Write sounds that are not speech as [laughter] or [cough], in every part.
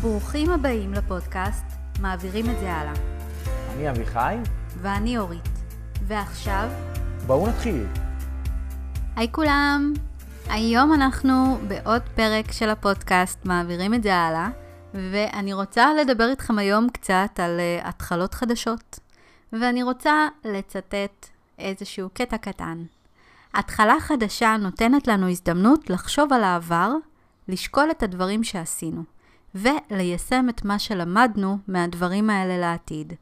ברוכים הבאים לפודקאסט מעבירים את זה הלאה. אני אביחי, ואני אורית. ועכשיו, בואו נתחיל. היי כולם! היום אנחנו בעוד פרק של הפודקאסט מעבירים את זה הלאה, ואני רוצה לדבר איתכם היום קצת על uh, התחלות חדשות. ואני רוצה לצטט איזשהו קטע קטן. התחלה חדשה נותנת לנו הזדמנות לחשוב על העבר, לשקול את הדברים שעשינו. וליישם את מה שלמדנו מהדברים האלה לעתיד.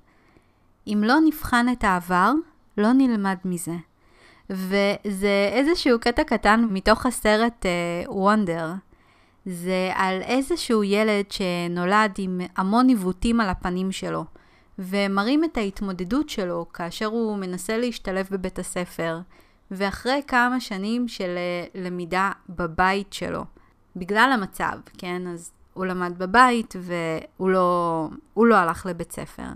אם לא נבחן את העבר, לא נלמד מזה. וזה איזשהו קטע קטן מתוך הסרט וונדר. Uh, זה על איזשהו ילד שנולד עם המון עיוותים על הפנים שלו, ומראים את ההתמודדות שלו כאשר הוא מנסה להשתלב בבית הספר, ואחרי כמה שנים של uh, למידה בבית שלו, בגלל המצב, כן? אז הוא למד בבית והוא לא, לא הלך לבית ספר.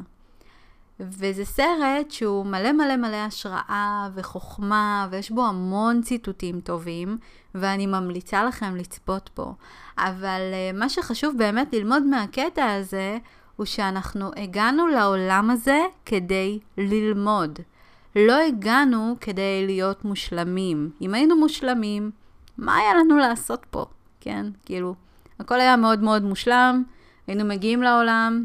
וזה סרט שהוא מלא מלא מלא השראה וחוכמה, ויש בו המון ציטוטים טובים, ואני ממליצה לכם לצפות בו. אבל uh, מה שחשוב באמת ללמוד מהקטע הזה, הוא שאנחנו הגענו לעולם הזה כדי ללמוד. לא הגענו כדי להיות מושלמים. אם היינו מושלמים, מה היה לנו לעשות פה? כן? כאילו, הכל היה מאוד מאוד מושלם, היינו מגיעים לעולם,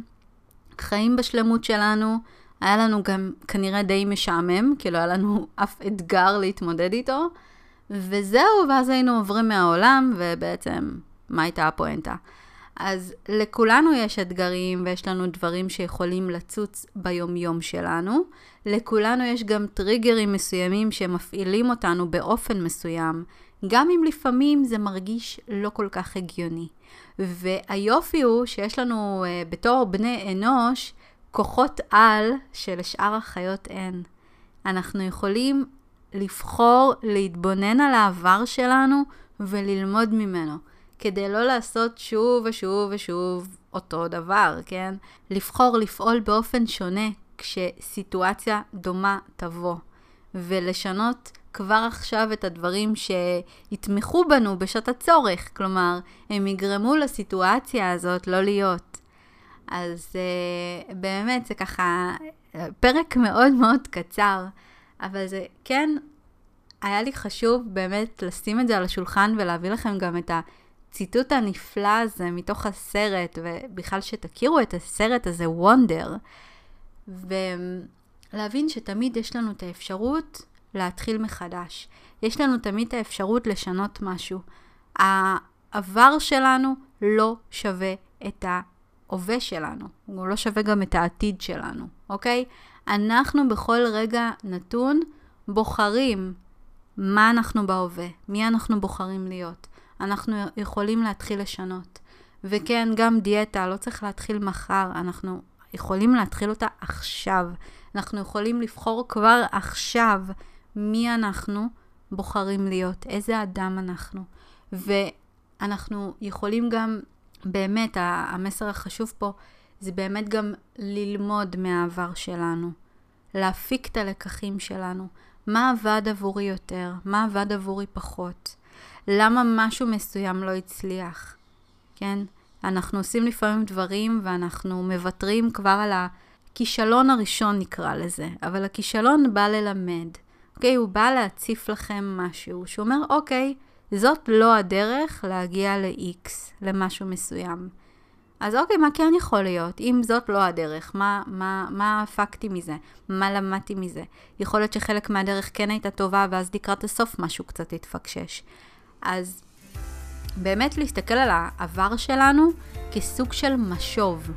חיים בשלמות שלנו, היה לנו גם כנראה די משעמם, כי לא היה לנו [laughs] אף אתגר להתמודד איתו, וזהו, ואז היינו עוברים מהעולם, ובעצם, מה הייתה הפואנטה? אז לכולנו יש אתגרים ויש לנו דברים שיכולים לצוץ ביומיום שלנו. לכולנו יש גם טריגרים מסוימים שמפעילים אותנו באופן מסוים, גם אם לפעמים זה מרגיש לא כל כך הגיוני. והיופי הוא שיש לנו uh, בתור בני אנוש כוחות על שלשאר החיות אין. אנחנו יכולים לבחור להתבונן על העבר שלנו וללמוד ממנו, כדי לא לעשות שוב ושוב ושוב אותו דבר, כן? לבחור לפעול באופן שונה כשסיטואציה דומה תבוא, ולשנות כבר עכשיו את הדברים שיתמכו בנו בשעת הצורך, כלומר, הם יגרמו לסיטואציה הזאת לא להיות. אז uh, באמת, זה ככה פרק מאוד מאוד קצר, אבל זה כן, היה לי חשוב באמת לשים את זה על השולחן ולהביא לכם גם את הציטוט הנפלא הזה מתוך הסרט, ובכלל שתכירו את הסרט הזה, וונדר, ולהבין שתמיד יש לנו את האפשרות להתחיל מחדש. יש לנו תמיד את האפשרות לשנות משהו. העבר שלנו לא שווה את ההווה שלנו, הוא לא שווה גם את העתיד שלנו, אוקיי? אנחנו בכל רגע נתון בוחרים מה אנחנו בהווה, מי אנחנו בוחרים להיות. אנחנו יכולים להתחיל לשנות. וכן, גם דיאטה, לא צריך להתחיל מחר, אנחנו יכולים להתחיל אותה עכשיו. אנחנו יכולים לבחור כבר עכשיו מי אנחנו בוחרים להיות, איזה אדם אנחנו. ואנחנו יכולים גם, באמת, המסר החשוב פה, זה באמת גם ללמוד מהעבר שלנו, להפיק את הלקחים שלנו. מה עבד עבורי יותר? מה עבד עבורי פחות? למה משהו מסוים לא הצליח? כן? אנחנו עושים לפעמים דברים ואנחנו מוותרים כבר על הכישלון הראשון נקרא לזה, אבל הכישלון בא ללמד. אוקיי? הוא בא להציף לכם משהו, שהוא אומר, אוקיי, זאת לא הדרך להגיע ל-X, למשהו מסוים. אז אוקיי, מה כן יכול להיות? אם זאת לא הדרך, מה, מה, מה הפקתי מזה? מה למדתי מזה? יכול להיות שחלק מהדרך כן הייתה טובה, ואז לקראת הסוף משהו קצת התפקשש. אז באמת להסתכל על העבר שלנו כסוג של משוב.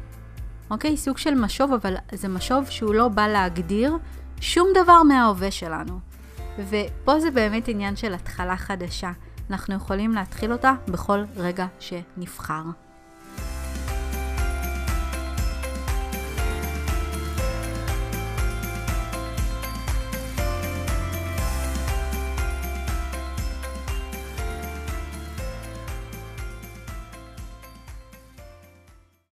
אוקיי? סוג של משוב, אבל זה משוב שהוא לא בא להגדיר שום דבר מההווה שלנו. ופה זה באמת עניין של התחלה חדשה. אנחנו יכולים להתחיל אותה בכל רגע שנבחר.